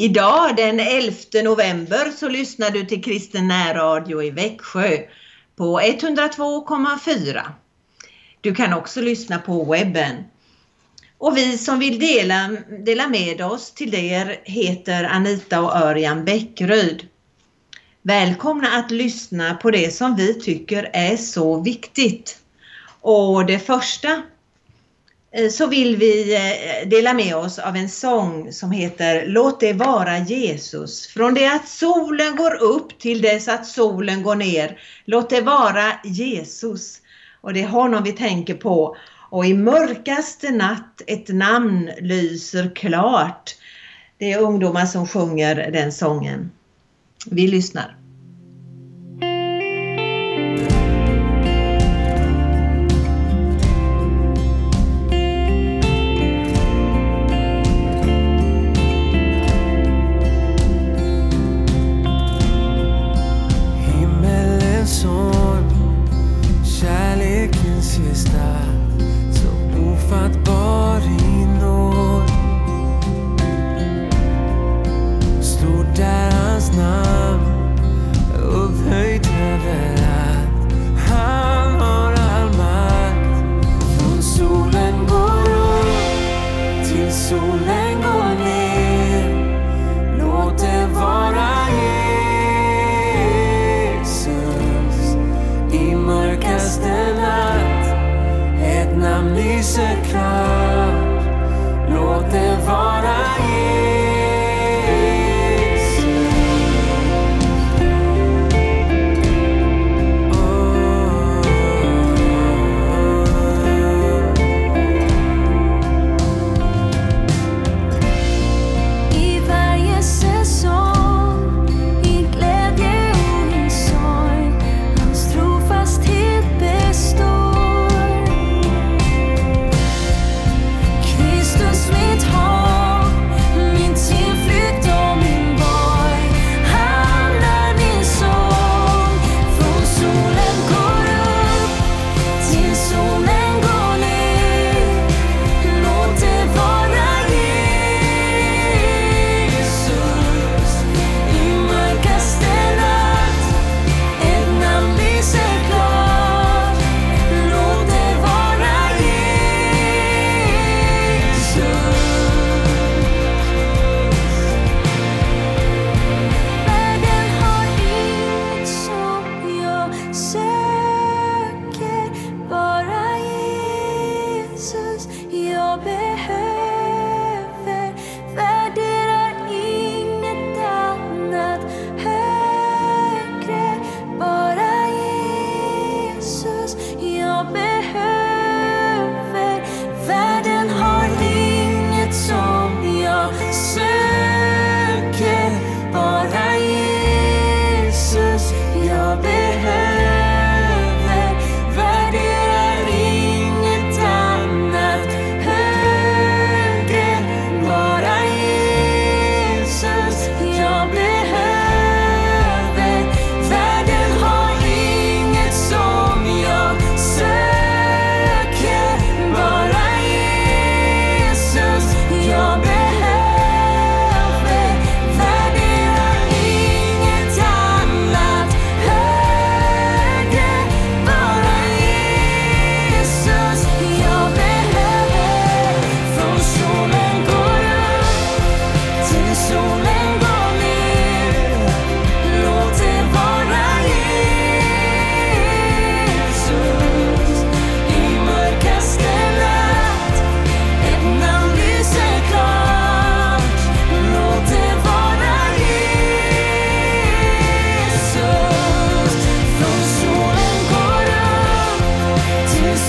idag den 11 november så lyssnar du till Kristen närradio i Växjö på 102,4. Du kan också lyssna på webben. Och vi som vill dela, dela med oss till er heter Anita och Örjan Bäckryd. Välkomna att lyssna på det som vi tycker är så viktigt. Och det första Eh, så vill vi eh, dela med oss av en sång som heter Låt det vara Jesus. Från det att solen går upp till dess att solen går ner. Låt det vara Jesus. Och det är honom vi tänker på. Och i mörkaste natt ett namn lyser klart. Det är ungdomar som sjunger den sången. Vi lyssnar. Lyser klart. Låt det vara Jesus.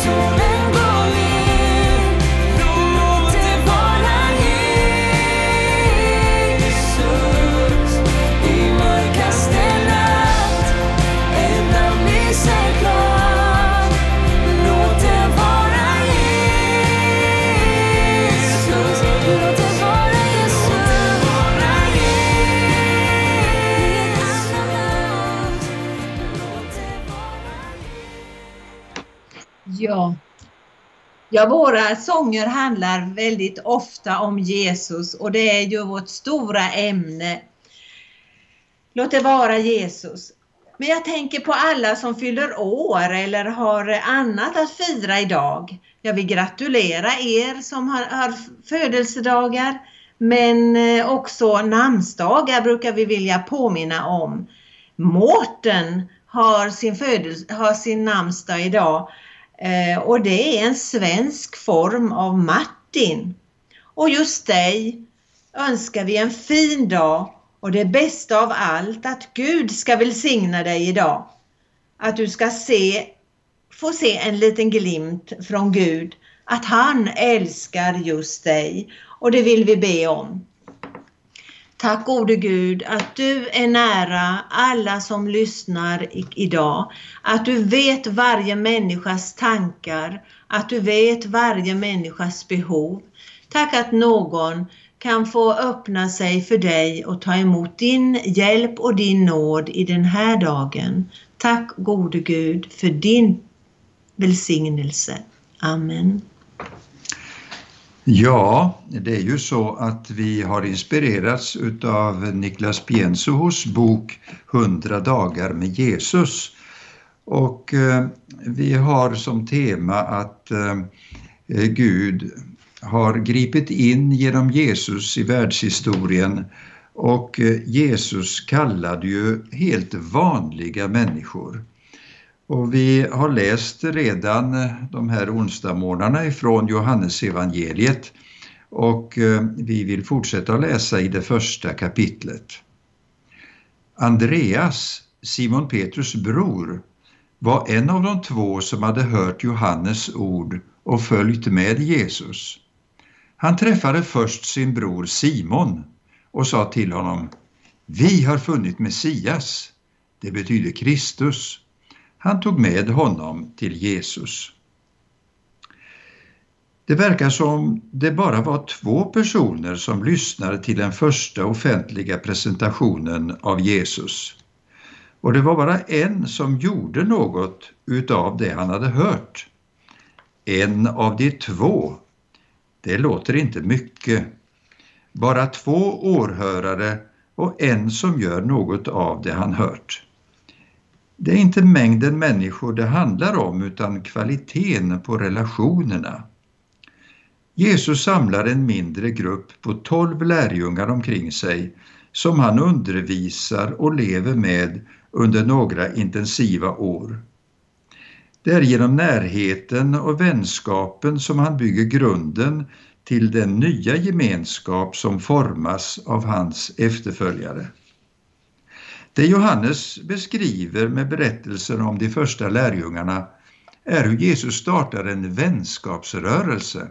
soon. Ja, våra sånger handlar väldigt ofta om Jesus och det är ju vårt stora ämne. Låt det vara Jesus. Men jag tänker på alla som fyller år eller har annat att fira idag. Jag vill gratulera er som har, har födelsedagar. Men eh, också namnsdagar brukar vi vilja påminna om. Mårten har sin, födels- har sin namnsdag idag Eh, och det är en svensk form av Martin. Och just dig önskar vi en fin dag och det bästa av allt att Gud ska välsigna dig idag. Att du ska se, få se en liten glimt från Gud att han älskar just dig och det vill vi be om. Tack gode Gud att du är nära alla som lyssnar idag. Att du vet varje människas tankar, att du vet varje människas behov. Tack att någon kan få öppna sig för dig och ta emot din hjälp och din nåd i den här dagen. Tack gode Gud för din välsignelse. Amen. Ja, det är ju så att vi har inspirerats utav Niklas Piensohos bok 100 dagar med Jesus. Och eh, vi har som tema att eh, Gud har gripit in genom Jesus i världshistorien och eh, Jesus kallade ju helt vanliga människor. Och vi har läst redan eh, de här onsdagsmorgnarna ifrån Johannesevangeliet och eh, vi vill fortsätta att läsa i det första kapitlet. Andreas, Simon Petrus bror, var en av de två som hade hört Johannes ord och följt med Jesus. Han träffade först sin bror Simon och sa till honom Vi har funnit Messias, det betyder Kristus. Han tog med honom till Jesus. Det verkar som det bara var två personer som lyssnade till den första offentliga presentationen av Jesus. Och det var bara en som gjorde något utav det han hade hört. En av de två. Det låter inte mycket. Bara två åhörare och en som gör något av det han hört. Det är inte mängden människor det handlar om utan kvaliteten på relationerna. Jesus samlar en mindre grupp på tolv lärjungar omkring sig som han undervisar och lever med under några intensiva år. Det är genom närheten och vänskapen som han bygger grunden till den nya gemenskap som formas av hans efterföljare. Det Johannes beskriver med berättelsen om de första lärjungarna är hur Jesus startar en vänskapsrörelse.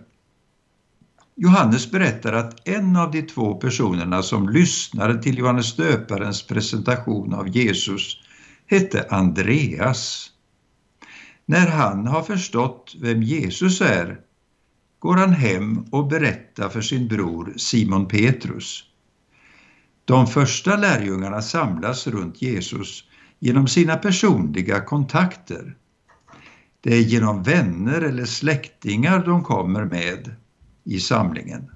Johannes berättar att en av de två personerna som lyssnade till Johannes döparens presentation av Jesus hette Andreas. När han har förstått vem Jesus är går han hem och berättar för sin bror Simon Petrus. De första lärjungarna samlas runt Jesus genom sina personliga kontakter. Det är genom vänner eller släktingar de kommer med i samlingen.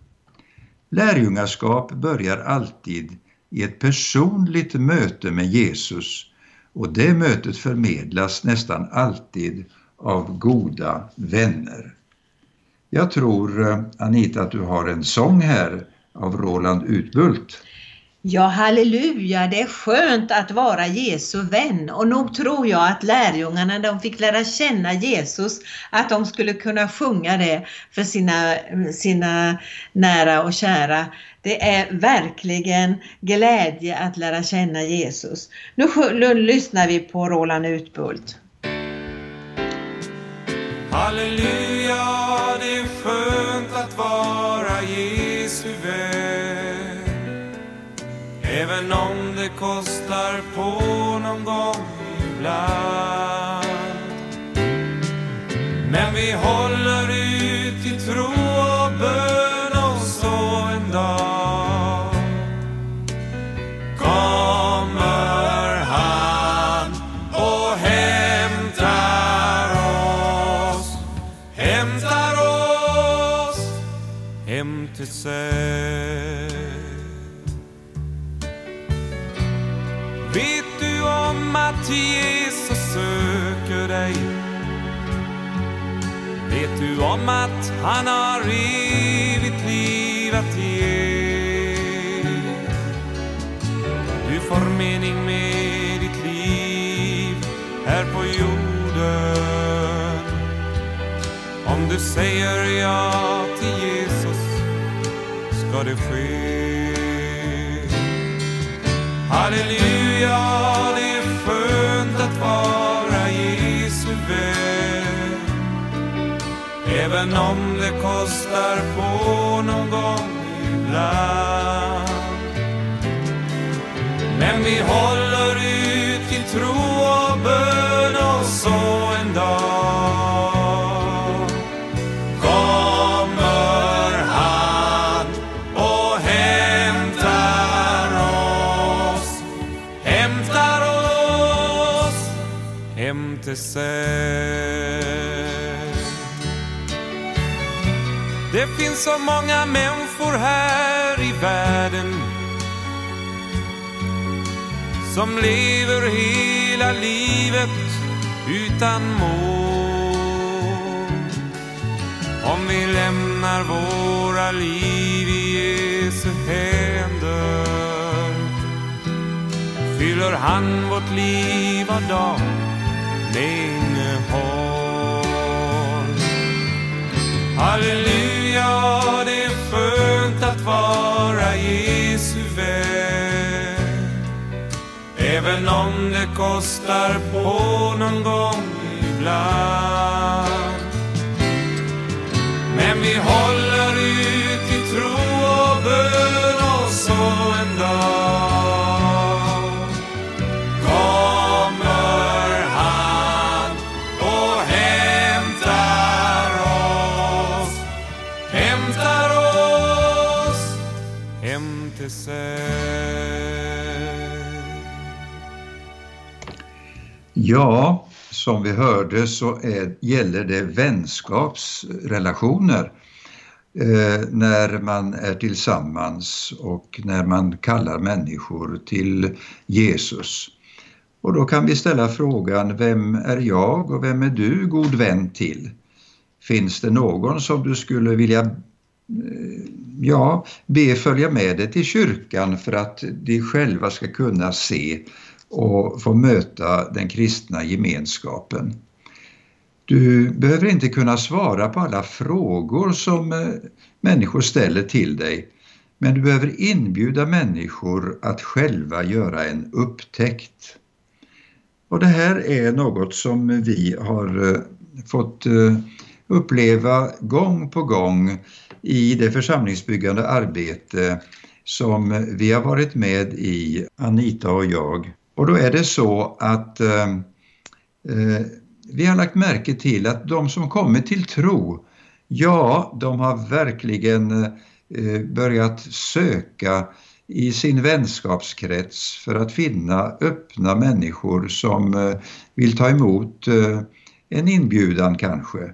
Lärjungaskap börjar alltid i ett personligt möte med Jesus och det mötet förmedlas nästan alltid av goda vänner. Jag tror eh, Anita att du har en sång här av Roland Utbult. Ja, halleluja, det är skönt att vara Jesu vän och nog tror jag att lärjungarna de fick lära känna Jesus att de skulle kunna sjunga det för sina, sina nära och kära. Det är verkligen glädje att lära känna Jesus. Nu, lyssnar vi på Roland Utbult. Halleluja, ibland att Jesus söker dig? Vet du om att han har evigt liv att ge? Du får mening med ditt liv här på jorden. Om du säger ja till Jesus ska det ske. Halleluja, Även om det kostar på någon gång ibland. Men vi håller ut i tro och bön och så en dag kommer han och hämtar oss, hämtar oss hem till sig. Finns så många människor här i världen som lever hela livet utan mål. Om vi lämnar våra liv i Jesu händer fyller han vårt liv var dag med innehåll. Halleluja, Ja, det är skönt att vara Jesu vän. Även om det kostar på någon gång ibland. Ja, som vi hörde så är, gäller det vänskapsrelationer eh, när man är tillsammans och när man kallar människor till Jesus. Och då kan vi ställa frågan, vem är jag och vem är du god vän till? Finns det någon som du skulle vilja eh, ja, be följa med dig till kyrkan för att de själva ska kunna se och få möta den kristna gemenskapen. Du behöver inte kunna svara på alla frågor som eh, människor ställer till dig, men du behöver inbjuda människor att själva göra en upptäckt. Och det här är något som vi har eh, fått eh, uppleva gång på gång i det församlingsbyggande arbete som vi har varit med i, Anita och jag. Och då är det så att eh, eh, vi har lagt märke till att de som kommer till tro, ja, de har verkligen eh, börjat söka i sin vänskapskrets för att finna öppna människor som eh, vill ta emot eh, en inbjudan kanske.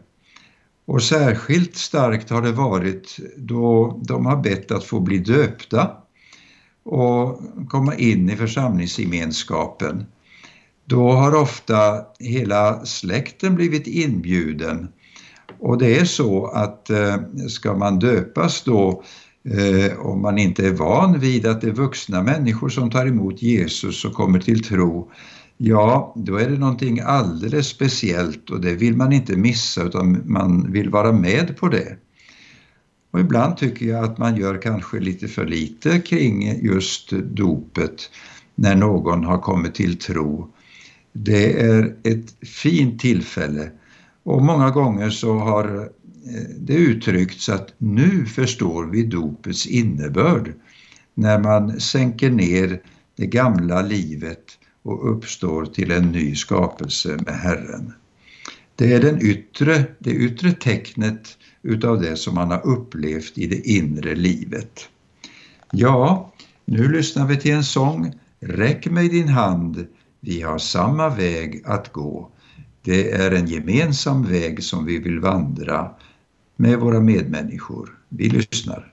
Och särskilt starkt har det varit då de har bett att få bli döpta och komma in i församlingsgemenskapen. Då har ofta hela släkten blivit inbjuden och det är så att eh, ska man döpas då eh, om man inte är van vid att det är vuxna människor som tar emot Jesus och kommer till tro, ja, då är det någonting alldeles speciellt och det vill man inte missa utan man vill vara med på det. Och ibland tycker jag att man gör kanske lite för lite kring just dopet när någon har kommit till tro. Det är ett fint tillfälle och många gånger så har eh, det uttryckts att nu förstår vi dopets innebörd när man sänker ner det gamla livet och uppstår till en ny skapelse med Herren. Det är den yttre, det yttre tecknet utav det som man har upplevt i det inre livet. Ja, nu lyssnar vi till en sång Räck mig din hand, vi har samma väg att gå. Det är en gemensam väg som vi vill vandra med våra medmänniskor. Vi lyssnar.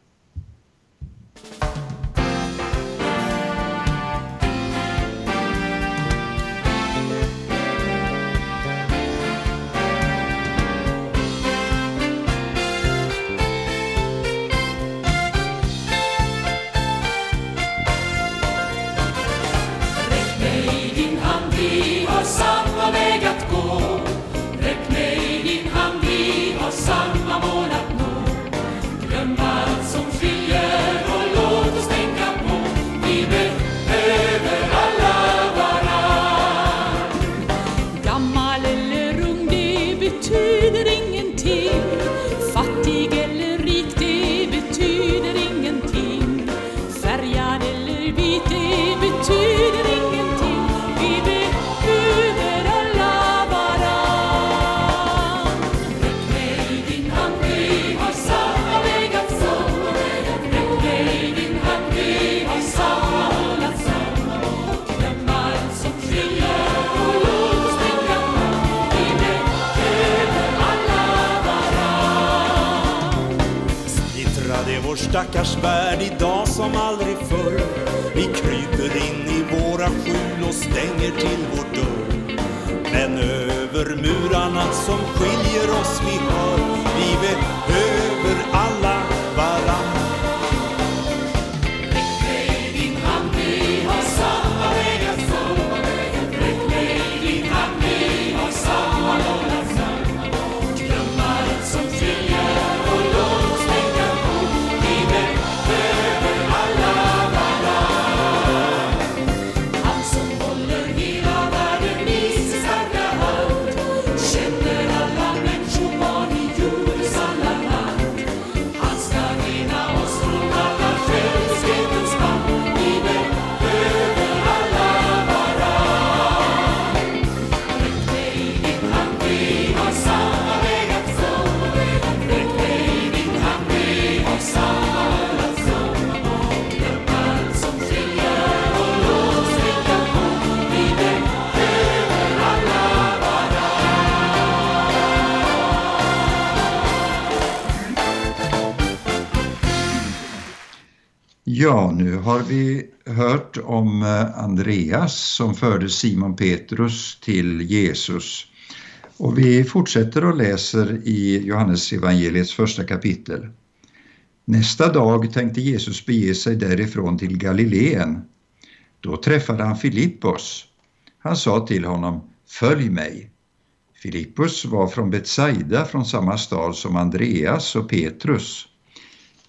Stackars värld idag som aldrig förr. Vi kryper in i våra skjul och stänger till vår dörr. Men över murarna som skiljer oss vi hör, vi behöver Ja, nu har vi hört om eh, Andreas som förde Simon Petrus till Jesus. Och vi fortsätter och läser i Johannes evangeliets första kapitel. Nästa dag tänkte Jesus bege sig därifrån till Galileen. Då träffade han Filippos. Han sa till honom, följ mig. Filippos var från Betsaida, från samma stad som Andreas och Petrus.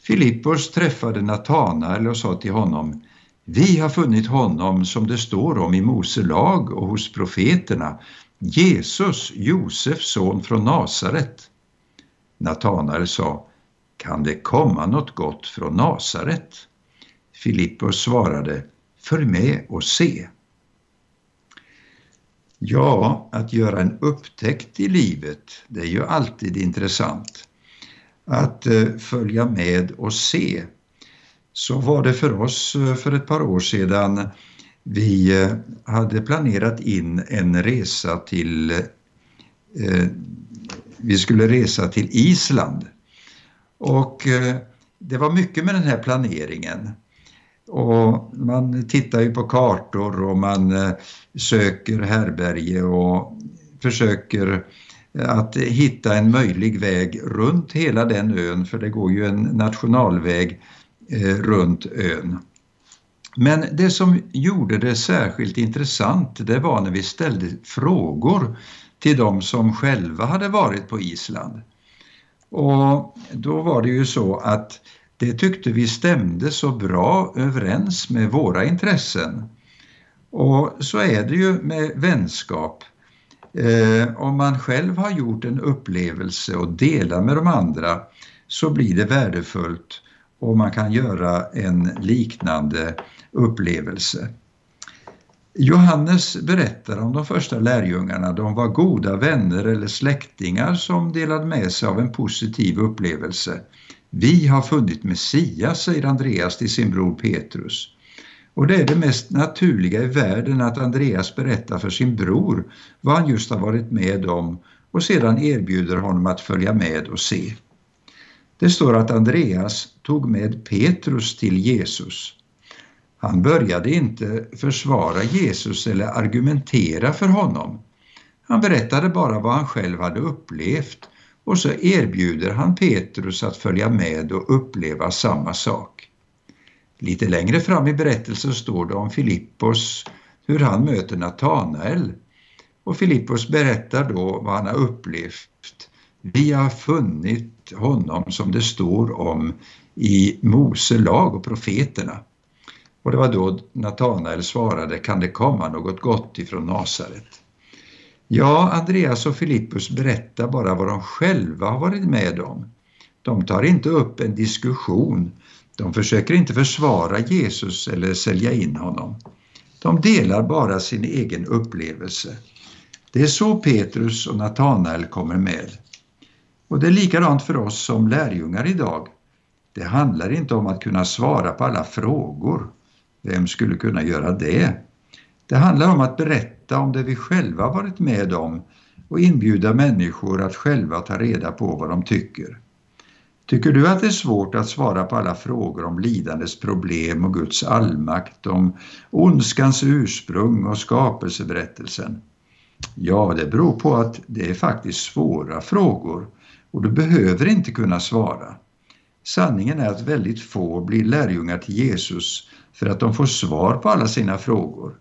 Filippos träffade Natanael och sa till honom, vi har funnit honom som det står om i Mose lag och hos profeterna, Jesus, Josefs son från Nasaret. Natanael sa, kan det komma något gott från Nasaret? Filippos svarade, följ med och se. Ja, att göra en upptäckt i livet, det är ju alltid intressant. Att eh, följa med och se. Så var det för oss eh, för ett par år sedan. Vi eh, hade planerat in en resa till vi skulle resa till Island. Och det var mycket med den här planeringen. Och man tittar ju på kartor och man söker härberge och försöker att hitta en möjlig väg runt hela den ön, för det går ju en nationalväg eh, runt ön. Men det som gjorde det särskilt intressant, det var när vi ställde frågor till de som själva hade varit på Island. Och då var det ju så att det tyckte vi stämde så bra överens med våra intressen. Och så är det ju med vänskap. Eh, om man själv har gjort en upplevelse och delar med de andra så blir det värdefullt och man kan göra en liknande upplevelse. Johannes berättar om de första lärjungarna. De var goda vänner eller släktingar som delade med sig av en positiv upplevelse. Vi har funnit Messias, säger Andreas till sin bror Petrus. Och det är det mest naturliga i världen att Andreas berättar för sin bror vad han just har varit med om och sedan erbjuder honom att följa med och se. Det står att Andreas tog med Petrus till Jesus. Han började inte försvara Jesus eller argumentera för honom. Han berättade bara vad han själv hade upplevt och så erbjuder han Petrus att följa med och uppleva samma sak. Lite längre fram i berättelsen står det om Filippos, hur han möter Natanael. Och Filippos berättar då vad han har upplevt. Vi har funnit honom som det står om i Mose lag och profeterna. Och det var då Natanael svarade, kan det komma något gott ifrån Nasaret? Ja, Andreas och Filippus berättar bara vad de själva har varit med om. De tar inte upp en diskussion. De försöker inte försvara Jesus eller sälja in honom. De delar bara sin egen upplevelse. Det är så Petrus och Natanael kommer med. Och det är likadant för oss som lärjungar idag. Det handlar inte om att kunna svara på alla frågor. Vem skulle kunna göra det? Det handlar om att berätta om det vi själva varit med om och inbjuda människor att själva ta reda på vad de tycker. Tycker du att det är svårt att svara på alla frågor om lidandets problem och Guds allmakt, om ondskans ursprung och skapelseberättelsen? Ja, det beror på att det är faktiskt svåra frågor och du behöver inte kunna svara. Sanningen är att väldigt få blir lärjungar till Jesus för att de får svar på alla sina frågor.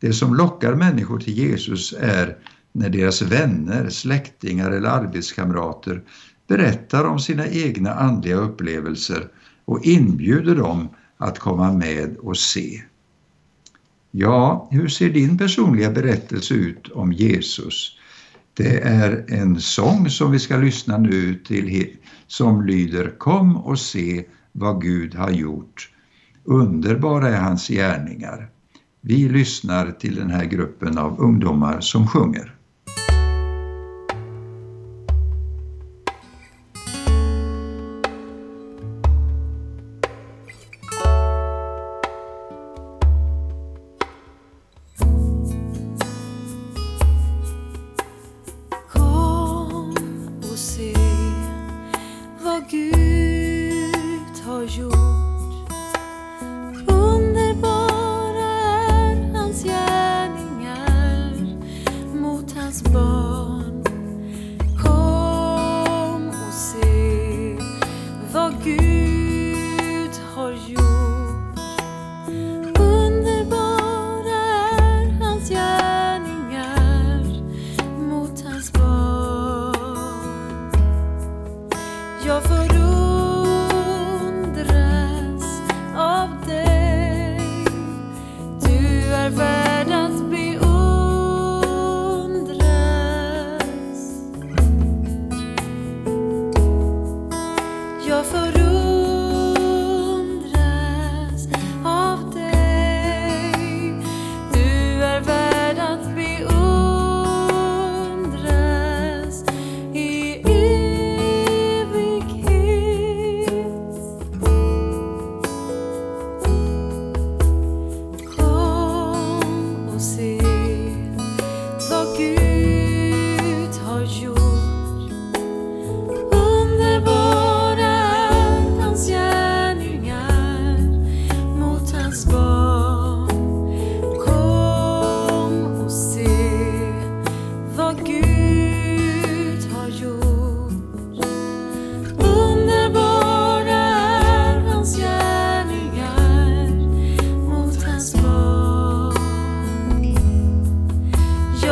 Det som lockar människor till Jesus är när deras vänner, släktingar eller arbetskamrater berättar om sina egna andliga upplevelser och inbjuder dem att komma med och se. Ja, hur ser din personliga berättelse ut om Jesus? Det är en sång som vi ska lyssna nu till som lyder Kom och se vad Gud har gjort. Underbara är hans gärningar. Vi lyssnar till den här gruppen av ungdomar som sjunger.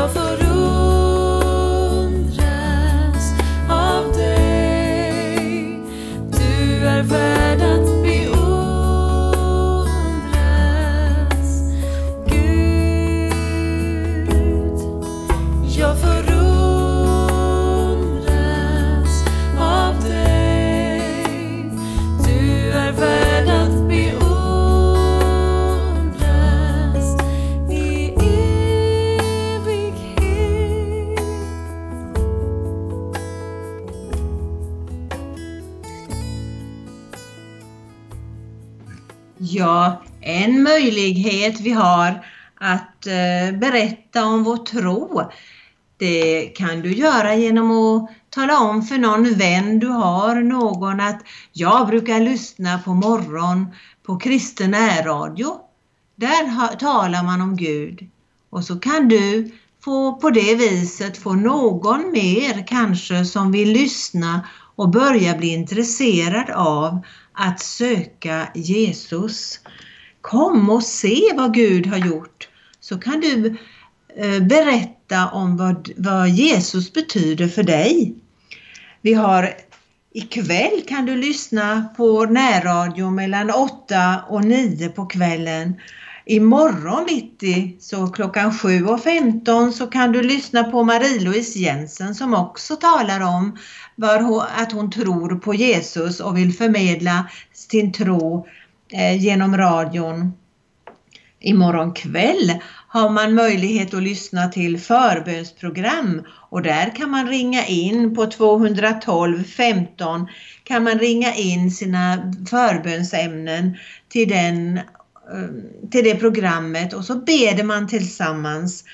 Jag möjlighet vi har att eh, berätta om vår tro, det kan du göra genom att tala om för någon vän du har, någon att jag brukar lyssna på morgon på kristen närradio. Där talar man om Gud. Och så kan du få på det viset få någon mer kanske som vill lyssna och börja bli intresserad av att söka Jesus. Kom och se vad Gud har gjort så kan du eh, berätta om vad, vad Jesus betyder för dig. Vi har ikväll kan du lyssna på närradio mellan 8 och 9 på kvällen. Imorgon bitti, så klockan 7.15 så kan du lyssna på Marie-Louise Jensen som också talar om att hon tror på Jesus och vill förmedla sin tro eh, Eh, genom radion. Imorgon kväll har man möjlighet att lyssna till förbönsprogram och där kan man ringa in på 212 15 kan man ringa in sina förbönsämnen till, den, eh, till det programmet och så beder man tillsammans.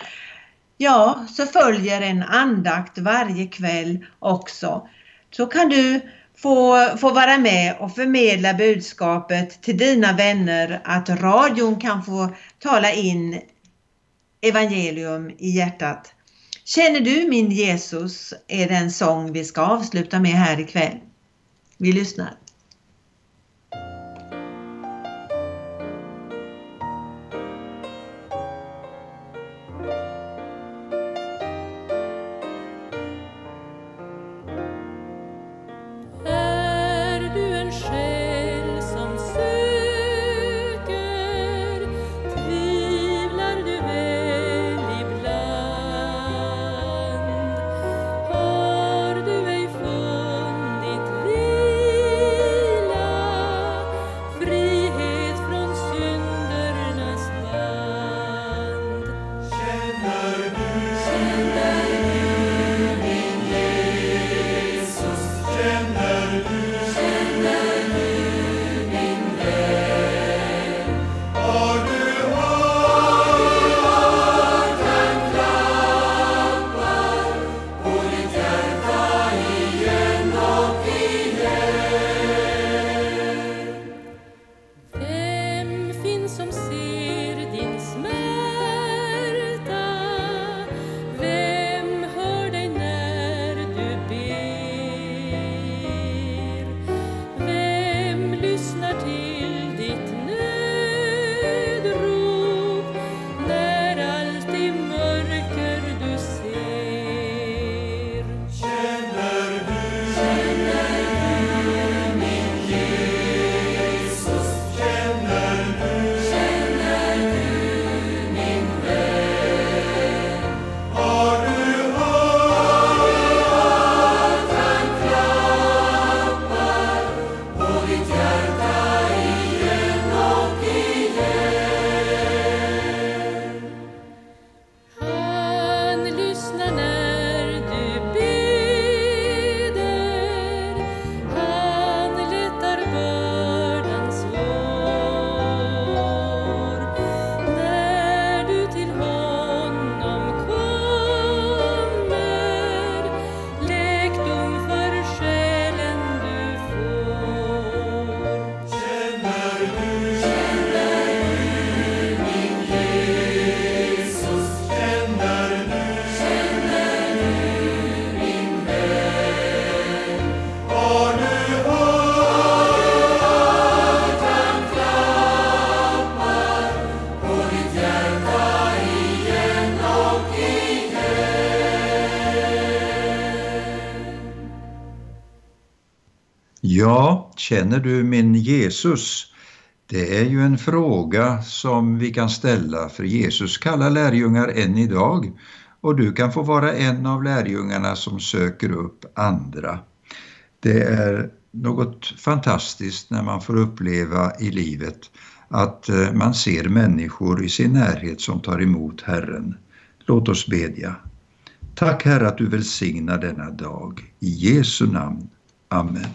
Ja, så följer en andakt varje kväll också. Så kan du få, få vara med och förmedla budskapet till dina vänner att radion kan få tala in evangelium i hjärtat. Känner du min Jesus är den sång vi ska avsluta med här ikväll. Vi lyssnar. Känner du min Jesus? Det är ju en fråga som vi kan ställa för Jesus kallar lärjungar än idag och du kan få vara en av lärjungarna som söker upp andra. Det är något fantastiskt när man får uppleva i livet att eh, man ser människor i sin närhet som tar emot Herren. Låt oss bedja. Tack Herre att du välsignar denna dag. I Jesu namn. Amen.